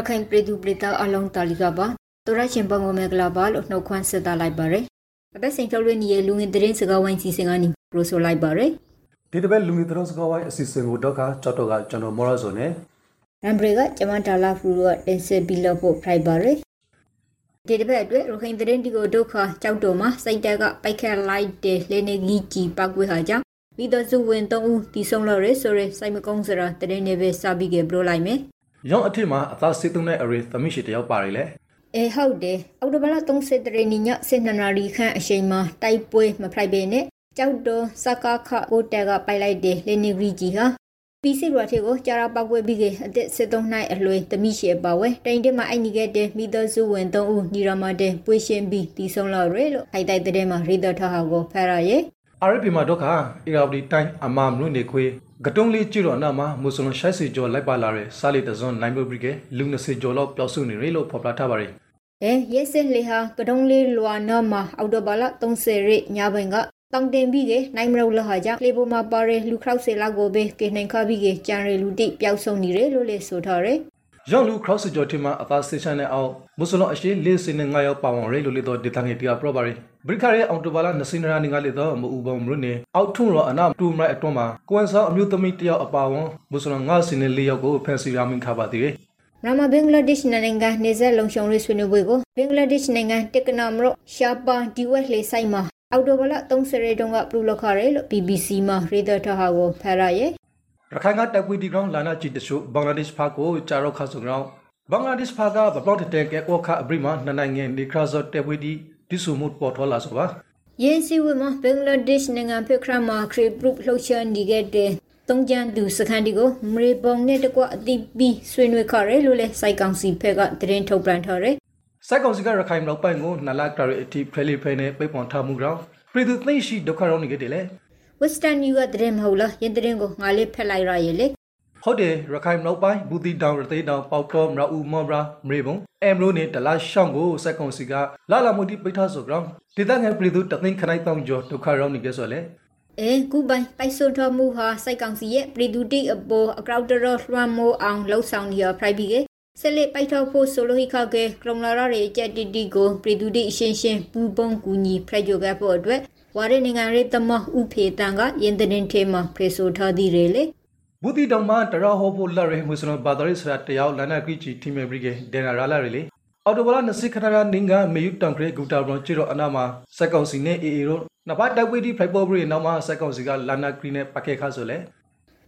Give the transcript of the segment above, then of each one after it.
ရခိုင်ပြည်သူပြည်သားအလုံးတာလီကပါတော်ရရှင်ဘုံကမေကလာပါလို့နှုတ်ခွန်းဆက်တာလိုက်ပါရယ်အပတ်စဉ်ထုတ်လွှင့်နေတဲ့လူငင်သတင်းစကားဝိုင်းစီစဉ်ကနေပရိုဆိုလိုက်ပါရယ်ဒီတစ်ပတ်လူငင်သတင်းစကားဝိုင်းအစီအစဉ်ကိုတော့ကကြောက်တော့ကကျွန်တော်မော်ရဆိုနဲ့ရမ်ဘရီကကျမတာလာဖူကတင်ဆက်ပြီးလို့ဖို့ဖိုက်ပါရယ်ဒီတစ်ပတ်အတွက်ရခိုင်သတင်းဒီကိုဒုက္ခကြောက်တော့မှာစိတ်တက်ကပိုက်ခက်လိုက်တဲ့လေနေကြီးကြီးပောက်ကွေးဟာကြောင့်မိသားစုဝင်၃ဦးတီဆုံးလို့ရယ်ဆိုရယ်စိုက်မကုန်းစရာတရင်နေပဲစပြီးကဘလို့လိုက်မယ် ရောင်းအထစ်မှာအသားစစ်သုံးတဲ့အရေသမီးရှိတယောက်ပါရီလေအဲဟုတ်တယ်အော်တိုဘလာ30တရနီည7နာရီခန့်အချိန်မှာတိုက်ပွဲမဖိုက်ပေနဲ့ကြောက်တော့စကားခကိုတက်ကပိုက်လိုက်တယ်လေနီဂရီကြီးဟာပီစီရထေကိုကြာရာပောက်ပွဲပြီးကအသက်73နှစ်အလွယ်သမီးရှိပါဝဲတိန်တက်မှာအိုက်နီခဲ့တဲ့မိသားစုဝင်3ဦးညီရမတဲ့ပွေရှင်ပြီးတီဆုံးလာရဲလို့ခိုက်တိုက်တဲ့မှာရိဒထဟာကိုဖရရဲ RP မှာဒုက္ခအီရာဝတီတိုင်းအမမနုနေခွေ ကတုံးလေးကျွတော်နာမှာမွတ်စလင်ရှိုက်စီကျော်လိုက်ပါလာတဲ့စာလီတဇွန်နိုင်ဘဘရီကလူ20ကျော်လောက်ပျောက်ဆုံးနေရလို့ဖော်ပြထားပါတယ်။အဲရက်စစ်လေဟာကတုံးလေးလွာနာမှာအော်တိုဘာလ30ရက်ညပိုင်းကတောင်တင်ပြီးကနိုင်မရုံလဟာကြောင့်လေပေါ်မှာပါရလူခောက်စေလောက်ကိုပဲကေနိုင်ခါပြီးကကြံရလူတိပျောက်ဆုံးနေတယ်လို့လေဆိုထားတယ်။ ရောင်လူခရော့စကျော်ထင်မှာအသားစတေးရှန်နဲ့အောင်မွတ်စလင်အရှိလေးစင်းနဲ့ငါရောက်ပါဝင်ရဲလို့လေတော့ဒေတာငယ်တရားပရောပါရီဘရိခရဲအောင်တိုဘာလာနစင်ရာနေငါလေတော့မအူပုံမရုနေအောက်ထုံရောအနာတူမရိုက်အတွန်းမှာကွမ်ဆောအမျိုးသမီးတယောက်အပါဝန်မွတ်စလင်ငါစင်းနဲ့လေးယောက်ကိုဖန်စီရာမင်ခါပါသေးတယ်ရမဘင်္ဂလားဒေ့ရှ်နိုင်ငံနေဆက်လုံခြုံရေးဆွေးနွေးပွဲကိုဘင်္ဂလားဒေ့ရှ်နိုင်ငံတက်ကနာမရော့ရှာပါဒီဝက်လေဆိုင်မှာအော်တိုဘလ30ရေတုန်းကပလူလခရဲလို့ BBC မှာရေဒတာဟာကိုဖရရဲ့ ရခိုင်ကတက်ပွေဒီကောင်လာနာချီတရှုဘင်္ဂလားဒေ့ရှ်ဖာကိုဂျာရောခါဆုံကောင်ဘင်္ဂလားဒေ့ရှ်ဖာကဘပလော့တဲ့ကဲကောခအဘရိမာနနိုင်ငံဒီခရာဇတ်တက်ပွေဒီဒီဆူမှုပေါ်ထွာလာဆိုပါယင်းစီဝမဘင်္ဂလားဒေ့ရှ်နိုင်ငံဖိခရမာခရီပရုလှုပ်ရှားနေခဲ့တဲ့တုံးကြံသူစခန်းဒီကိုမရေပုံနဲ့တကွအတိပီးဆွေးနွေးခရဲလို့လဲစိုက်ကောင်စီဖက်ကတရင်ထုတ်ပြန်ထားတယ်စိုက်ကောင်စီကရခိုင်လောက်ပိုင်ကိုနလာကရအတိဖဲလီဖဲနဲ့ပိတ်ပွန်ထားမှုကြောင့်ပြည်သူသိရှိဒုက္ခရောက်နေကြတယ်လေ Western New ကတရင်မဟုတ်လားယင်းတရင်ကိုငါလေးဖက်လိုက်ရရဲ့လေဟုတ်တယ်ရခိုင်နောက်ပိုင်းဘူတီတောင်ရသေးတောင်ပေါကောမရဦးမောဘရာမရေဘုံအမ်လိုနဲ့ဒလာရှောင်းကိုစက်ကွန်စီကလာလာမှုတိပိထားဆိုကြောင်းဒေသငံပြည်သူတသိန်းခနိုင်တောင်ကျော်ဒုက္ခရောက်နေကြဆိုလေအဲကုပိုင်ပိုက်ဆိုတော်မူဟာစိုက်ကောင်စီရဲ့ပြည်သူတိအပေါ်အကောက်တရလွှမ်းမိုးအောင်လှုပ်ဆောင်နေရဖရိုက်ပြီးကဆက်လက်ပိုက်ထောက်ဖို့ဆိုလိုဟိခကဲကရုံလာရရဲ့ကြက်တီတီကိုပြည်သူတိအရှင်းရှင်းပူပုံကူညီဖရိုက်ကြခဲ့ဖို့အတွက် ဝါရနိုင်ငံရေးတမဥဖေတန်ကယင်တဲ့ထဲမှာဖေဆိုထားသည်လေဘူတီတောင်မှာတရဟောဖို့လက်ရဲမွေစလဘာဒရိစရာတယောက်လန်နာကီချီတီမေဘရီကေဒေနာရာလာရီလေအော်တိုဘလာနစစ်ခထရာနင်းကမေယူတန်ခရေဂူတာဘရွန်ချီရောအနာမှာစက်ကောင်စီနဲ့အေအေရောနဘာတက်ဝီဒီဖလိုက်ပေါ်ဘရီနောက်မှာစက်ကောင်စီကလန်နာကရီနဲ့ပကေခါဆိုလေ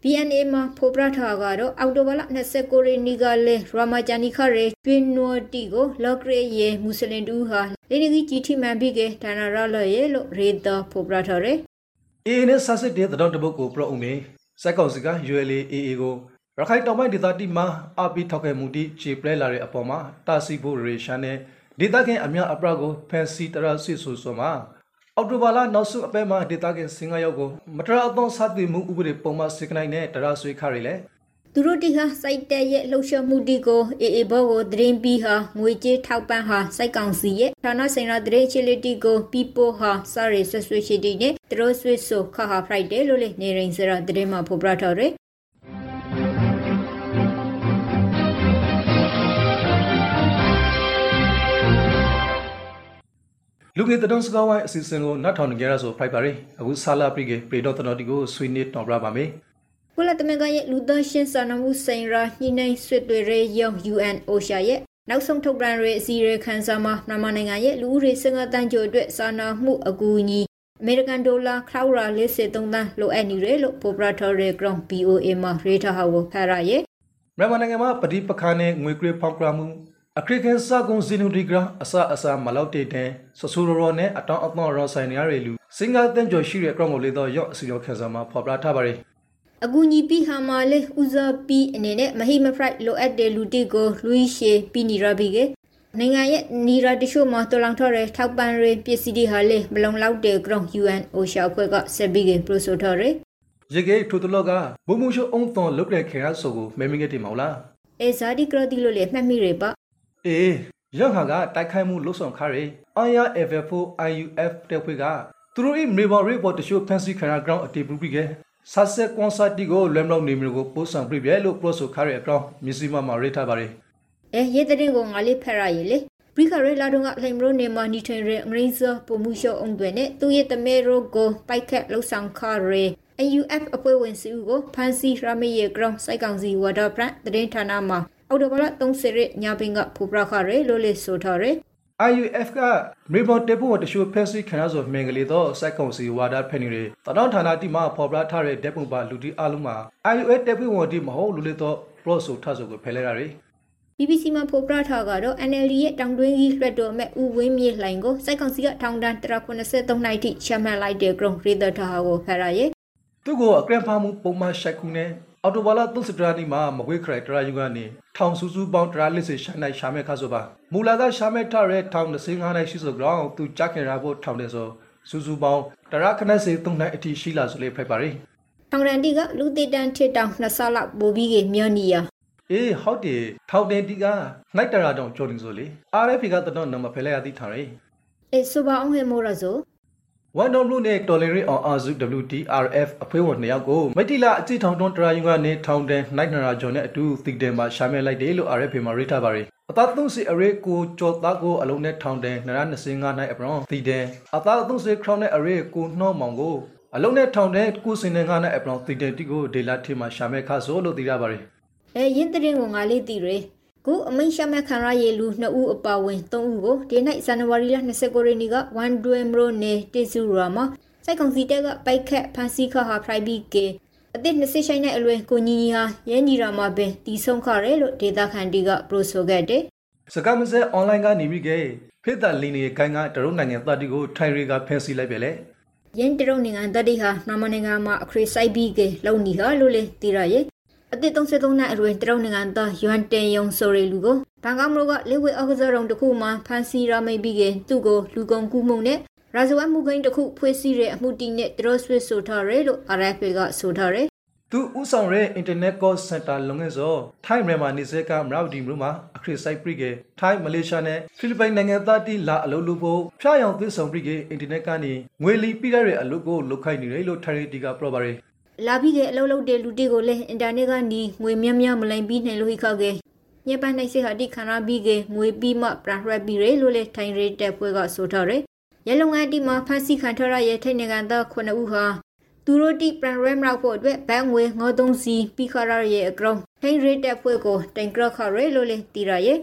BNA မှာဖိုပရထားကတော့အောက်တိုဘာလ29ရက်နေ့ကလေရာမာဂျာနီခရဲတွင်နိုတီကိုလော့ကရေယေမွတ်စလင်တူဟာလေနီကြီးတီမန်ပြီးကဒါနာရလရဲ့လို့ရေတာဖိုပရထားရဲအေနဲ့ဆာစစ်တဲ့တောင်တပုတ်ကိုပရောအုံမေစက်ကောင်စီက ULAAA ကိုရခိုင်တောင်ပိုင်းဒေသတိမှာအပီထောက်ခဲ့မှုတိခြေပလဲလာတဲ့အပေါ်မှာတာစီဖို့ရေရှာနဲ့ဒေသခင်အများအပရကိုဖန်စီတရဆွဆိုဆိုမှာ အော်တိုဘာလာနောက်ဆုံးအပဲမှာဒေသခင်စင်ကာရောက်ကိုမတရအသောစသည်မှုဥပဒေပုံမှန်စစ်ကနိုင်နဲ့တရဆွေခရီလေသူတို့တီဟာစိုက်တဲ့ရဲ့လှုပ်ရှားမှုတီကိုအေအေဘောကိုဒရင်ပီဟာငွေကြေးထောက်ပံ့ဟာစိုက်ကောင်စီရဲ့ဌာနဆိုင်ရာဒရင်ချီလီတီကိုပီပိုဟာစာရီဆွဆွရှိတီနဲ့သူတို့ဆွဆိုခဟာဖရိုက်တယ်လို့လေနေရင်စရာဒရင်မှာဖော်ပြထားတယ် လူကေတတုံးစကားဝိုင်းအစီအစဉ်ကိုနတ်ထောင်နေကြရဆိုဖိုက်ပါရီအခုဆာလာပရိကေပရီတော့တတော်တီကိုဆွေးနွေးတော်ပြပါမယ်ကုလသမဂ္ဂရဲ့လူသားရှင်စာနာမှုဆိုင်ရာညှိနှိုင်းဆွေးနွေးရေးရုံး UN OSHA ရဲ့နောက်ဆုံးထုတ်ပြန်ရေးအစည်းအဝေးခန်းစာမှာမြန်မာနိုင်ငံရဲ့လူဦးရေစံတန်းကျော်အတွက်စာနာမှုအကူအညီအမေရိကန်ဒေါ်လာခရောက်ရာ53သန်းလိုအပ်နေတယ်လို့ပိုပရာတော်ရီဂရောင်း BOA မှာရေးထားဟောဖရရဲ့မြန်မာနိုင်ငံမှာပဋိပက္ခနဲ့ငွေကြေးဖောက်ပြမှု အခရကန်စာကုံဇီနိုဒီဂရာအစအစမလောက်တဲ့တဲ့ဆဆူရောရောနဲ့အတောင်အပေါင်းရောဆိုင်နေရတဲ့လူစင်ကာတန်ကျော်ရှိတဲ့ ground ကိုလေတော့ရော့အစီရောခန်းစာမှာဖော်ပြထားပါတယ်အကူညီပြီးဟာမာလေဦးစားပြီးအနေနဲ့မဟိမဖရိုက်လိုအပ်တဲ့လူတိကိုလူရှေပြီးနေရပြီကနိုင်ငံရဲ့နီရာတချို့မှာတော်လောင်ထော်တဲ့ထောက်ပံ့ရေးပစ္စည်းတွေဟာလေမလုံလောက်တဲ့ ground UN OSHA အဖွဲ့ကဆက်ပြီးကပရိုဆိုထော်ရယ်ရေကေထိုတလောကဘုံမှုရှုံအုံသွန်လုတ်တဲ့ခေရဆိုကိုမဲမင်းကတင်မောင်လားအဲဇာဒီကရတီလို့လေမှတ်မိရပါ အေးရဟာကတိုက်ခိုက်မှုလှုပ်ဆောင်ခါရယ် IRFF IUF တဲ့ဖွဲ့ကသူတို့၏မေဘော်ရီပေါ်တရှို့ဖန်စီခရာ ground အတေပူပြီးကဆာဆက်ကွန်ဆာတီကိုလွမ်လောက်နေမျိုးကိုပို့ဆောင်ပြပြလို့ပရိုဆိုခါရအကောင်မြစီမမှာရေးထားပါတယ်အဲရဲတဲ့ကိုငါလေးဖက်ရရလေဘရိခရဲလာတော့ကလှိမ်ရိုနေမှာနီထိုင်ရဲအငရိဇပုံမှုရှောအုံတွေနဲ့သူရဲ့တမဲရိုကိုပိုက်ခက်လှုပ်ဆောင်ခရဲ AUF အဖွဲ့ဝင်စုကိုဖန်စီရမေရဲ့ ground စိုက်ကောင်စီဝါဒပရန်တရင်ဌာနမှာ အော်တိုဘလာ30ရက်ညပင်ကဖူပရခရဲလို့လေဆိုထားရဲ IUF ကမေဘော်တေပူတရှိုဖက်စီခနာဆိုမင်္ဂလီတော့စိုက်ကောင်စီဝါဒဖက်နေတယ်တတော်ဌာနတိမှာဖော်ပြထားတဲ့ဓာတ်ပုံပါလူတီအလုံးမှာ IUF တေပူဝန်တီမဟုတ်လူလေတော့ pro ဆိုထဆိုကိုဖယ်လဲရတယ် BBC မှာဖော်ပြထားကတော့ NLD ရဲ့တောင်တွင်းကြီးလွှတ်တော်မဲ့ဦးဝင်းမြေလှိုင်ကိုစိုက်ကောင်စီကထောင်ဒဏ်183နှစ်ထိချမှတ်လိုက်တဲ့ ground ရေဒထားကိုဖရရဲသူကိုအကရန်ဖာမှုပုံမှန်ရှိုက်ခုနဲ့ အော်တိုဘာလာသုစတရာနီမှာမကွေးခရိုက်တရာယူကနေထောင်စုစုပေါင်းတရာလစ်စေရှာနိုင်ရှာမဲ့ခါဆိုပါမူလာကရှာမဲ့ထရဲထောင်25နိုင်ရှိဆိုကြောင်းသူကြခင်ရဖို့ထောင်တယ်ဆိုစုစုပေါင်းတရာခနက်စေ3နိုင်အထိရှိလာဆိုလေဖိုက်ပါရီတောင်ရန်တီကလူတေတန်ထစ်တောင်နှစ်ဆလောက်ပိုပြီးကမြောနီယာအေးဟုတ်တယ်ထောက်တယ်ဒီကနိုင်တရာတောင်ကြော်နေဆိုလေ RFP ကတတော့နံပါတ်ဖဲလဲရသည်ထားရယ်အေဆိုပါအောင်ဟေမိုရာဆို ဝန်တော်လူနဲ့တော်လင်ရီအောင်အာဇု WTRF အဖွဲ့ဝင်နှစ်ယောက်ကိုမိတိလာအကြည့်ထောင်တွန်းတရာယူကနေထောင်တယ်နိုင်နရာဂျွန်နဲ့အတူသီတယ်မှာရှာမဲလိုက်တယ်လို့ RFP မှာရေးထားပါရယ်အသားသုံးစီအရေးကိုကြော်သားကိုအလုံးနဲ့ထောင်တယ်နရာ25နိုင်အပရောသီတယ်အသားသုံးစီခရောင်းနဲ့အရေးကိုနှောမောင်ကိုအလုံးနဲ့ထောင်တဲ့ကုစင်နဲ့ငါနဲ့အပရောသီတယ်တီကိုဒေလာထေမှာရှာမဲခါဆိုလို့သိရပါရယ်အဲရင်တရင်ကိုငါလေးတီရဲ ခုအမိန်ရှမခံရရေလူ2ဦးအပါဝင်3ဦးကိုဒီနေ့ဇန်နဝါရီလ29ရက်နေ့ကဝန်ဒွေမရိုနေတေဆူရာမှာစိုက်ကောင်စီတက်ကပိုက်ခက်ဖန်စီခဟာဖရိုက်ဘီကေအသစ်20ရှိုင်းနဲ့အလွယ်ကိုညီညီဟာရဲညီရာမှာပင်တီဆုံးခရဲလို့ဒေတာခန်တီကပရိုဆိုခဲ့တယ်စကားမစဲအွန်လိုင်းကနေပြီးကဖေးတာလင်းနေကိုင်းကတရုတ်နိုင်ငံသားတီကိုထိုင်ရီကဖန်စီလိုက်ပဲလေရင်းတရုတ်နိုင်ငံတတိဟာနမနိုင်ငံမှာအခရီဆိုင်ဘီကေလုံနီဟာလို့လေတီရရဲ့ အသစ်33နှစ်အရွယ်တရုတ်နိုင်ငံသားယွမ်တင်ယုံဆိုရီလူကိုဘန်ကောက်မြို့ကလေဝေအောက်ကစားရုံတစ်ခုမှာဖန်စီရမိတ်ပြီးကသူ့ကိုလူကုန်ကူးမှုနဲ့ရာဇဝတ်မှုကိန်းတစ်ခုဖွဲ့စည်းတဲ့အမှုတီနဲ့တရော့ဆွစ်ဆိုထားရဲလို့ RFA ကဆိုထားရဲသူဥဆောင်တဲ့ Internet Call Center လုံငယ်စောထိုင်းမြန်မာနေစကမရောက်ဒီမြို့မှာအခရစ်ဆိုင်ပရိကေထိုင်းမလေးရှားနဲ့ဖိလစ်ပိုင်နိုင်ငံသားတီလာအလုပ်လုပ်ဖို့ဖျားယောင်သစ်ဆောင်ပရိကေ Internet ကနေငွေလီပြရတဲ့အလုပ်ကိုလုပ်ခိုင်းနေတယ်လို့ထိုင်းရီတီကပြောပါရယ် လာပြီးကအလုပ်လုပ်တဲ့လူတီကိုလည်းအင်တာနက်ကနေငွေများများမလိမ်ပြီးနိုင်လို့ဟိခောက်ကေညပန်းနိုင်စေဟာတိခန္ဓာပြီးကငွေပြီးမှပရဟရပြီးရဲလို့လေထိုင်ရဲတက်ပွဲကဆိုထားရဲရဲလုံငန်းတီမှာဖန်စီခံထရရဲ့ထိုင်နိုင်ငံသား9ဦးဟာသူတို့တိပရရမရောက်ဖို့အတွက်ဘန်ငွေ93စီပြီးခရရဲ့အကောင်ထိုင်ရဲတက်ပွဲကိုတိုင်ကရခရဲလို့လေတီရရဲ့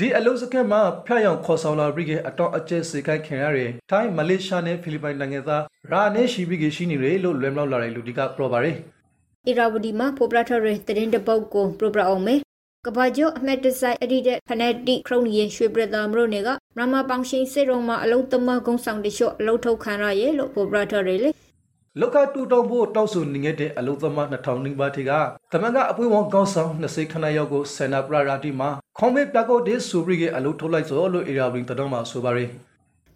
ဒီအလုပ်စခန်းမှာဖျားယောင်ခေါ်ဆောင်လာပရိကေအတော့အကျက်စေခိုင်းခင်ရတဲ့ထိုင်းမလေးရှားနဲ့ဖိလစ်ပိုင်နိုင်ငံသားရာနဲ့ရှိပရိကေရှိနေတယ်လို့လွယ်မလောက်လာတဲ့လူတီကပြောပါရယ်အီရာဝဒီမှာပိုပရာထရဲတရင်တပုတ်ကိုပရိုပရာအောင်မေကဘာဂျိုအမက်တဆိုင်အဒီဒက်ဖနက်တီခရုံနီရဲ့ရွှေပရတာမရိုနေကမမပောင်ရှင်စေရုံမှာအလုံးသမကုန်းဆောင်တလျှော့အလုံးထုတ်ခံရရဲ့လို့ပိုပရာထရဲလေလောက်ကတူတောင်းဖို့တောက်ဆိုနေခဲ့တဲ့အလုသမား2000နီးပါးထေကတမန်ကအပွင့်ဝန်ကောင်းဆောင်20ခဏရောက်ကိုဆန္ဒပရရာတီမှာ ခေါင်းမေပြကောက်တဲ့ဆိုပရိကေအလုထုတ်လိုက်စောလို့အေရာဘရင်တတော်မှာဆိုပါရယ်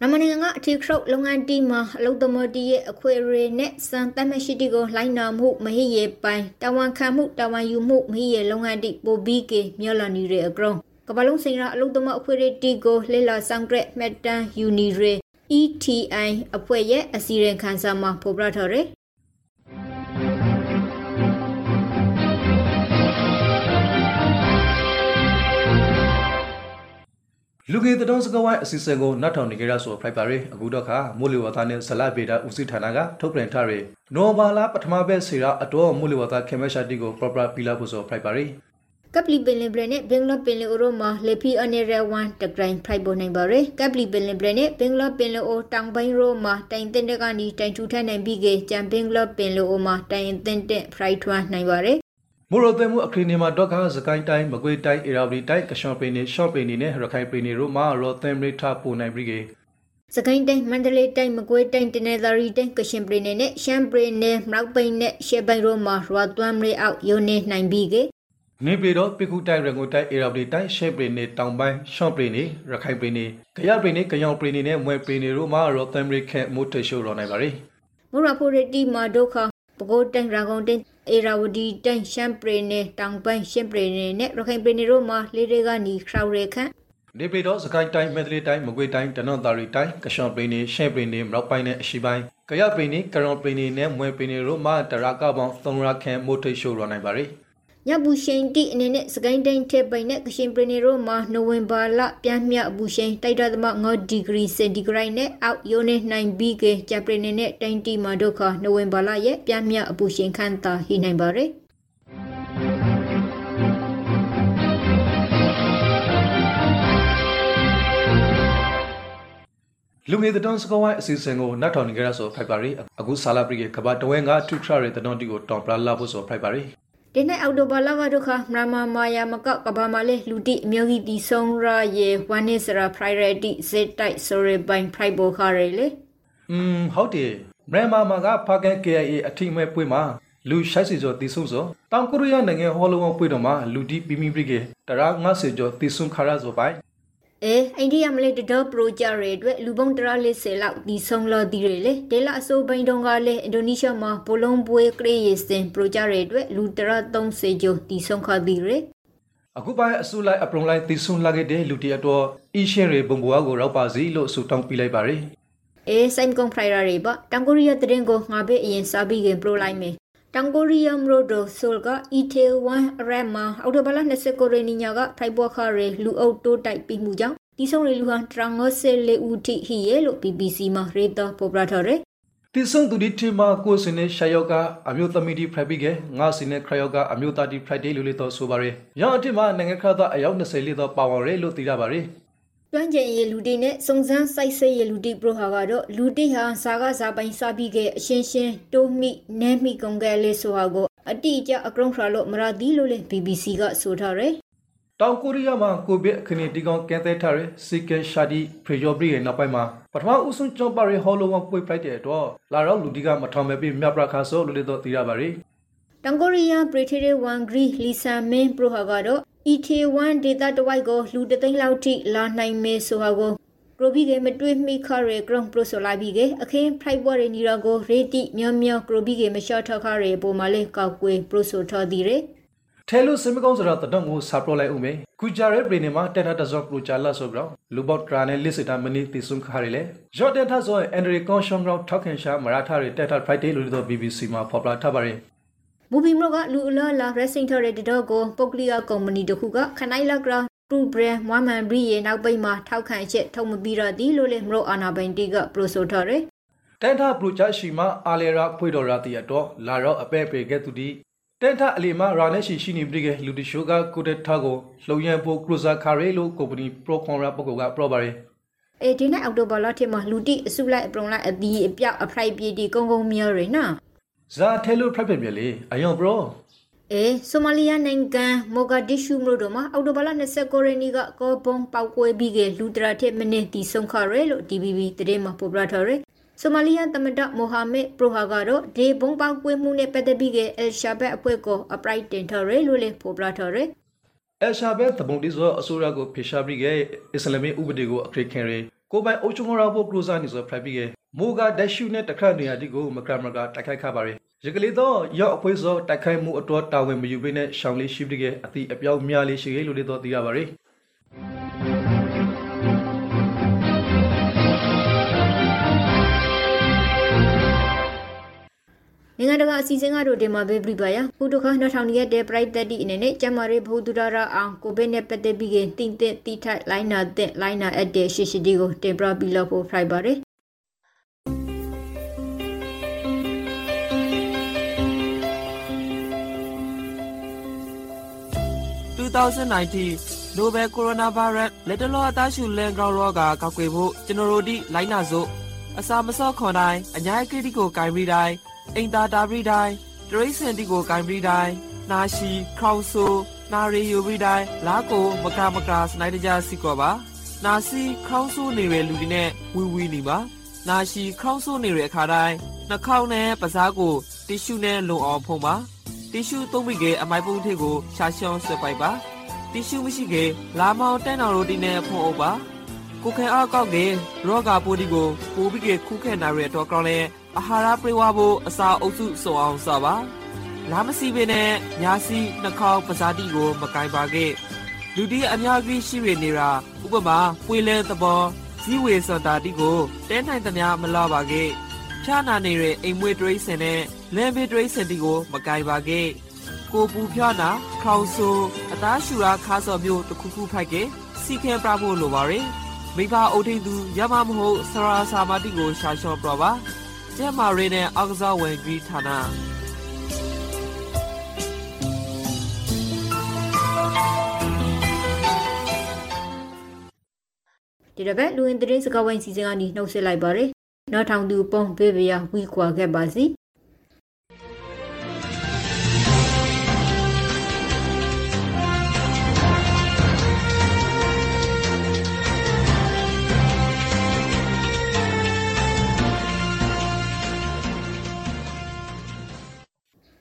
နမနိုင်ငံကအထီခရုတ်လုပ်ငန်းတီမှာအလုပ်သမတီရဲ့အခွေရေနဲ့စံတမရှိတီကိုလိုင်းနာမှုမဟိရေပိုင်တဝန်ခံမှုတဝန်ယူမှုမဟိရေလုပ်ငန်းတီပိုဘီကေမြော်လာနီရေအကရုံကပလုံးစင်ရာအလုပ်သမအခွေရေတီကိုလေလာဆောင်ဂရက်မက်တန်ယူနီရေ ETI အဖွဲ့ရဲ့အစီရင်ခံစာမှာဖော်ပြထားတယ် လူငယ်တတော်စကဝိုင်းအစီအစဉ်ကိုနောက်ထောင်နေကြရဆိုဖိုက်ပါရယ်အခုတော့ခါမိုးလေဝသနဲ့ဇလဗေဒဦးစီးဌာနကထုတ်ပြန်ထားရယ်နိုဘာလာပထမဘက်စီရာအတော်မိုးလေဝသခေမရှာတီကို proper ပီလာဖို့ဆိုဖိုက်ပါရယ်ကပလီပင်လင်ဘရနဲ့ဘင်္ဂလားပင်လင်အိုရိုမှာလေဖီအနေရဝန်တဂရိုင်းဖရိုက်ပေါ်နိုင်ပါရယ်ကပလီပင်လင်ဘရနဲ့ဘင်္ဂလားပင်လင်အိုတောင်ပိုင်းရိုမှာတိုင်တင်တဲ့ကနေတိုင်ထူထမ်းနိုင်ပြီးကကြံဘင်္ဂလားပင်လင်အိုမှာတိုင်တင်တဲ့ဖရိုက်ထွန်းနိုင်ပါရယ် မိုးရိုသွဲမှုအခရီးနေမှာတော့ခါစကိုင်းတိုင်းမကွေးတိုင်းအေရာဝတီတိုင်းကရှော့ပင်နေရှော့ပင်နေနဲ့ရခိုင်ပင်နေတို့မှာရောသမ်ရိထပိုနိုင်ပြီကေစကိုင်းတိုင်းမန္တလေးတိုင်းမကွေးတိုင်းတနင်္သာရီတိုင်းကရှင်ပြည်နယ်နဲ့ရှမ်းပြည်နယ်မြောက်ပိုင်းနဲ့ရှေ့ပိုင်းရိုမှာရွာသွမ်းရေအောက်ယုံနေနိုင်ပြီးကနေပြည်တော်ပိခုတိုင်းရန်ကုန်တိုင်းအေရာဝတီတိုင်းရှေ့ပင်နေတောင်ပိုင်းရှော့ပင်နေရခိုင်ပင်နေကြရပင်နေကြောင်ပင်နေနဲ့မွဲပင်နေတို့မှာရောသမ်ရိခဲမိုးထရှိုးရောနိုင်ပါရယ်မူရဖိုရတီမှာဒုက္ခပကိုးတိုင်းရာကုန်တိုင်း အေရာဝတီတိုင်းရှမ်းပြည်နယ်တောင်ပိုင်းရှမ်းပြည်နယ်နဲ့ရခိုင်ပြည်နယ်တို့မှာလေတွေကနီခရောင်ရေခန့်နေပြည်တော်စကိုင်းတိုင်းမန္တလေးတိုင်းမကွေးတိုင်းတနင်္သာရီတိုင်းကရှော့ပင်နေရှေ့ပင်နေမြောက်ပိုင်းနဲ့အရှေ့ပိုင်းကြရပင်နေကရောင်ပင်နေနဲ့မွဲပင်နေတို့မှာတရာကပေါင်း300ခန့်မိုးထရှိုးရောနိုင်ပါရယ်ဒ ညဘူးရှိန်တီအနေနဲ့စကိုင်းတိုင်းထဲပိုင်နဲ့ကရှင်ပရီနေရိုမှာနိုဝင်ဘာလပြန်မြအပူရှိန်တိုက်တာသမ9ဒီဂရီစင်တီဂရိတ်နဲ့အောက်ယိုနေ9ဘီကေဂျပရီနေနဲ့တိုင်းတီမှာဒုက္ခနိုဝင်ဘာလရဲ့ပြန်မြအပူရှိန်ခန့်တာဟိနိုင်ပါရယ်လူငယ်တတော်စကောဝိုင်းအစီအစဉ်ကိုနတ်ထောင်နေကြရဆိုဖိုက်ပါရီအခုဆာလာပရီကကဘာတဝဲငါထုထရတဲ့တတော်တီကိုတောင်ပလာလာဖို့ဆိုဖိုက်ပါရီ ဒီနေ့အောက်တိုဘာလကဒုခမရမမာယာမကကဘာမလေးလူတိအမျိုးကြီးတီဆုံးရရေဝမ်နေစရာ priority ဇက်တိုက်ဆိုရဘိုင် private ဘောခရဲလေอืมဟုတ်တယ်မရမမာကဖကန် KIA အထိမဲ့ပွေမှာလူရှိုက်စီကျော်တီဆုံဆိုတောင်ကိုရီးယားနိုင်ငံဟောလုံးဝပွေတော့မှာလူတီပီမီပရိကေတရာ90ကျော်တီဆုံခါရဆိုပိုင် အဲအိန္ဒိယမလေးတတော်ပရိုဂျက်တွေအတွက်လူပုံတရာလေးဆယ်လောက်ဒီဆုံးလောဒီတွေလေဒေလာအဆိုဘိန်တုံကလည်းအင်ဒိုနီးရှားမှာဘလုံးပွဲကရေစင်ပရိုဂျက်တွေအတွက်လူတရာ30ကျော်ဒီဆုံးခါဒီတွေအခုပိုင်းအဆူလိုက်အပရုံလိုက်တီဆွန်လာခဲ့တဲ့လူတီအတော်အီရှင်းတွေဘုံဘွားကိုရောက်ပါစီလို့ဆူတောင်းပြလိုက်ပါရယ်အေးဆိုင်ကွန်ဖရိုင်ရာတွေပါတန်ကိုရီးယားတရင်ကိုငါဘေးအရင်စာပြီးခင်ပရိုလိုက်မယ် တန်ကိုရီးယားမရိုဒိုဆိုလ်ကအီတေဝမ်ရက်မှာအော်တိုဘလာ29ရက်နေ့ညကဖိုက်ဘောခါရီလူအုပ်တိုးတိုက်ပြီးမှုကြောင့်တီဆုံရီလူဟာတရငောဆဲလေဦးတီဟီရဲလို့ BBC မှာရေတာပေါ်ပြထားတယ်တီဆုံသူဒီတီမာကိုစနေရှာယောကအမျိုးသမီးဒီဖရိုက်ပြီးကငါစနေခရယောကအမျိုးသားဒီဖရိုက်ဒေးလူလေးတော့ဆိုပါရယ်ရောင်းအတိမှာနိုင်ငံခါသားအယောက်20လေးတော့ပါဝင်ရဲလို့သိရပါရယ် တွန်းကျင်ရေလူတီနဲ့စုံစမ်းစိုက်ဆေးရေလူတီပရိုဟာကတော့လူတီဟာဇာကဇာပိုင်စားပြီးကအရှင်းရှင်းတိုးမိနဲမိကုန်ကလေးဆိုဟာကိုအတိအကျအကရုံခရလို့မရသည်လို့လေ BBC ကဆိုထားတယ်တောင်ကိုရီးယားမှာကိုဗစ်အခင်းဒီကောင်ကဲတဲ့ထားတဲ့စီကယ်ရှာဒီဖရီယိုဘရီရဲ့နောက်ပိုင်းမှာပထမဦးဆုံးကျော်ပါရီဟောလိုဝမ်ပွေပလိုက်တဲ့တော့လာတော့လူဒီကမထောင်မဲ့ပြီးမြပရခါဆိုလူလေးတော့သိရပါရီတောင်ကိုရီးယားပရီထေရီဝန်ဂရီလီဆာမင်းပရိုဟာကတော့ ET1 ဒေတာတဝိုက်ကိုလူတသိန်းလောက်ထိလာနိုင်မယ်ဆိုဟာကိုပရိုဘီကမတွေးမိခရဲဂရုံပရိုဆိုလိုက်ပြီးကအခင်းဖိုက်ဘော်ရနီရကိုရေတီမြောမြောပရိုဘီကမရှော့ထခရဲပုံမလေးကောက်ကွေပရိုဆိုထော်ဒီရဲထဲလို့စမကောင်းစရာတတော့ကိုစာပရိုလိုက်ဦးမယ်ခုကြရဲပရီနေမှာတက်တာတဇော့ပရိုချာလာဆိုပြီးတော့လူဘော့ထရာနဲ့လစ်စတာမနီတီဆုံခါရလေဂျော့တန်ထဆိုအန်ဒရီကွန်ရှွန်ဂရောထောက်ခင်ရှာမရာထာရတက်တာဖရိုက်ဒေးလို့တော့ BBC မှာဖော်ပြထားပါရယ် ဘူဘီမရောကလူအလာလာရက်စင်ထော်ရဲ့တတော့ကိုပုတ်ကလီယာကုမ္ပဏီတခုကခနိုင်လကရာပရူဘရမွမ်မန်ဘရီရဲ့နောက်ပိတ်မှာထောက်ခံချက်ထုတ်မပြီးတော့ဒီလိုလေမရောအာနာဘိန်တီကပရိုဆိုထော်ရယ်တန်တာပရိုဂျက်ရှိမှာအာလေရာဖွေတော်ရာတီအတော့လာတော့အပဲ့ပေကဲသူဒီတန်ထအလီမာရာနဲ့ရှိရှိနေပြီကလူတီရှိုကကိုတက်ထာကိုလှုံရန်ဖို့ကရူဇာခါရဲလို့ကုမ္ပဏီပရိုကွန်ရာပုဂ္ဂိုလ်ကပရောပါရယ်အေဒီနေ့အောက်တိုဘာလထဲမှာလူတီအစုလိုက်အပရုံလိုက်အပြီးအပြောက်အဖရိုက်ပြေးတီကုန်းကုန်းမြော်ရယ်နော် ဇာထဲလို့ဖရိုက်ပြလေအယောင်ပရောအေဆိုမာလီယာနိုင်ငံမိုဂါဒစ်ရှူမြို့တော်မှာအော်တိုဘာလ29ရက်နေ့ကကောပုံပေါက်ကွဲပြီးကလူတရာထက်မနစ်တီဆုံခရဲလို့ DBB သတင်းမှာပေါ်ပြထားတယ်ဆိုမာလီယာသမ္မတမိုဟာမက်ပရိုဟာကတော့ဒီဘုံပေါက်ကွဲမှုနဲ့ပတ်သက်ပြီးကအယ်ရှာဘတ်အဖွဲ့ကိုအပရိုက်တင်ထားရဲလို့လည်းပေါ်ပြထားတယ်အယ်ရှာဘတ်တပုံဒီဆိုအစိုးရကိုဖေရှာပြီးကအစ္စလာမစ်ဥပဒေကိုအခရိခင်ရဲကိုပိုင်အုပ်ချုပ်ရဖို့ကလိုစာနေဆိုဖလိုက်ပြီးက မိုဂါဒက်ရှူနဲ့တခတ်နေရာဒီကိုမကရမကတိုက်ခိုက်ခပါရယ်ရကလေးတော့ရောက်အဖွဲစောတိုက်ခိုက်မှုအတော်တာဝန်မယူဘဲနဲ့ရှောင်းလေးရှိပြီးကအတိအပြောက်များလေးရှိရလို့လည်းတော့သိရပါရယ်နိုင်ငံတကာအစီအစဉ်ကတော့ဒီမှာပဲပြပါရခုတခါ2000ရက်တဲ့ private တိအနေနဲ့ကျမရေးဘူဒူရာအောင်ကိုဗစ်နဲ့ပတ်သက်ပြီးတင်တင်တိထိုက်လိုင်းနာတဲ့လိုင်းနာအပ်တဲ့ရှိရှိဒီကိုတင်ပြပြီးလို့ဖို့ဖိုက်ပါတယ် 2019 Nobel Coronavirus လက်တလောအသားရှူလန်ကောင်ရောဂါကောက်ွယ်ဖို့ကျွန်တော်တို့ဒီလိုင်းနာစို့အစာမစော့ခွန်တိုင်းအညာကိတိကိုဂိုင်းပြီးတိုင်းအိမ်သာတာပရိတိုင်းတရိစင်တီကိုဂိုင်းပရိတိုင်းနာရှိခေါဆူနာရီယူပရိတိုင်းလာကိုမကမကစနိုက်တကြစီကောပါနာစီခေါဆူနေတဲ့လူတွေနဲ့ဝီဝီနေပါနာရှိခေါဆူနေတဲ့အခါတိုင်းနှာခေါင်းနဲ့ပစားကိုတီရှူနဲ့လုံအောင်ဖုံးပါ တီရှူသုံးပြီးကအမိုက်ပုံးထိပ်ကိုရှာရှောင်းဆွဲပိုက်ပါတီရှူမရှိကလာမောင်တန်းတော်ရိုတီနဲ့ဖုံးအုပ်ပါကိုခဲအားကောက်ကရောဂါပိုးဒီကိုပိုးပြီးခုခဲနာရတဲ့တော့ကောင်းလဲအာဟာရပြေဝဖို့အစာအုပ်စုစုံအောင်စပါလာမစီပင်နဲ့ညာစီနှာခေါင်းပဇာတိကို မကင်ပါခဲ့လူတီအများကြီးရှိရနေတာဥပမာပွေလဲသဘောဇီဝေစန္တာတိကိုတဲနိုင်သမျှမလာပါခဲ့ ဖြာနာနေတဲ့အိမ်မွေးတရိစင်နဲ့လမ်းဘေးတရိစင်တီကိုမကင်ပါခဲ့ကိုပူဖြားနာခေါင်ဆူအသားရှူရာခါစော်မျိုးတစ်ခုခုဖိုက်ကစီခဲပြဖို့လိုပါရယ်မိဘအုပ်ထိန်သူရမမဟုတ်ဆရာစာမတိကိုရှာလျှော့ပြပါကျဲမာရီနဲ့အောက်ကစားဝင်ဂရီဌာနဒီတစ်ပတ်လူဝင်သတင်းစကားဝိုင်းစီစဉ်ကနေနှုတ်ဆက်လိုက်ပါရယ် နောက်ထောင်သူပုံဘေးဘရဝီကွာခဲ့ပါစီ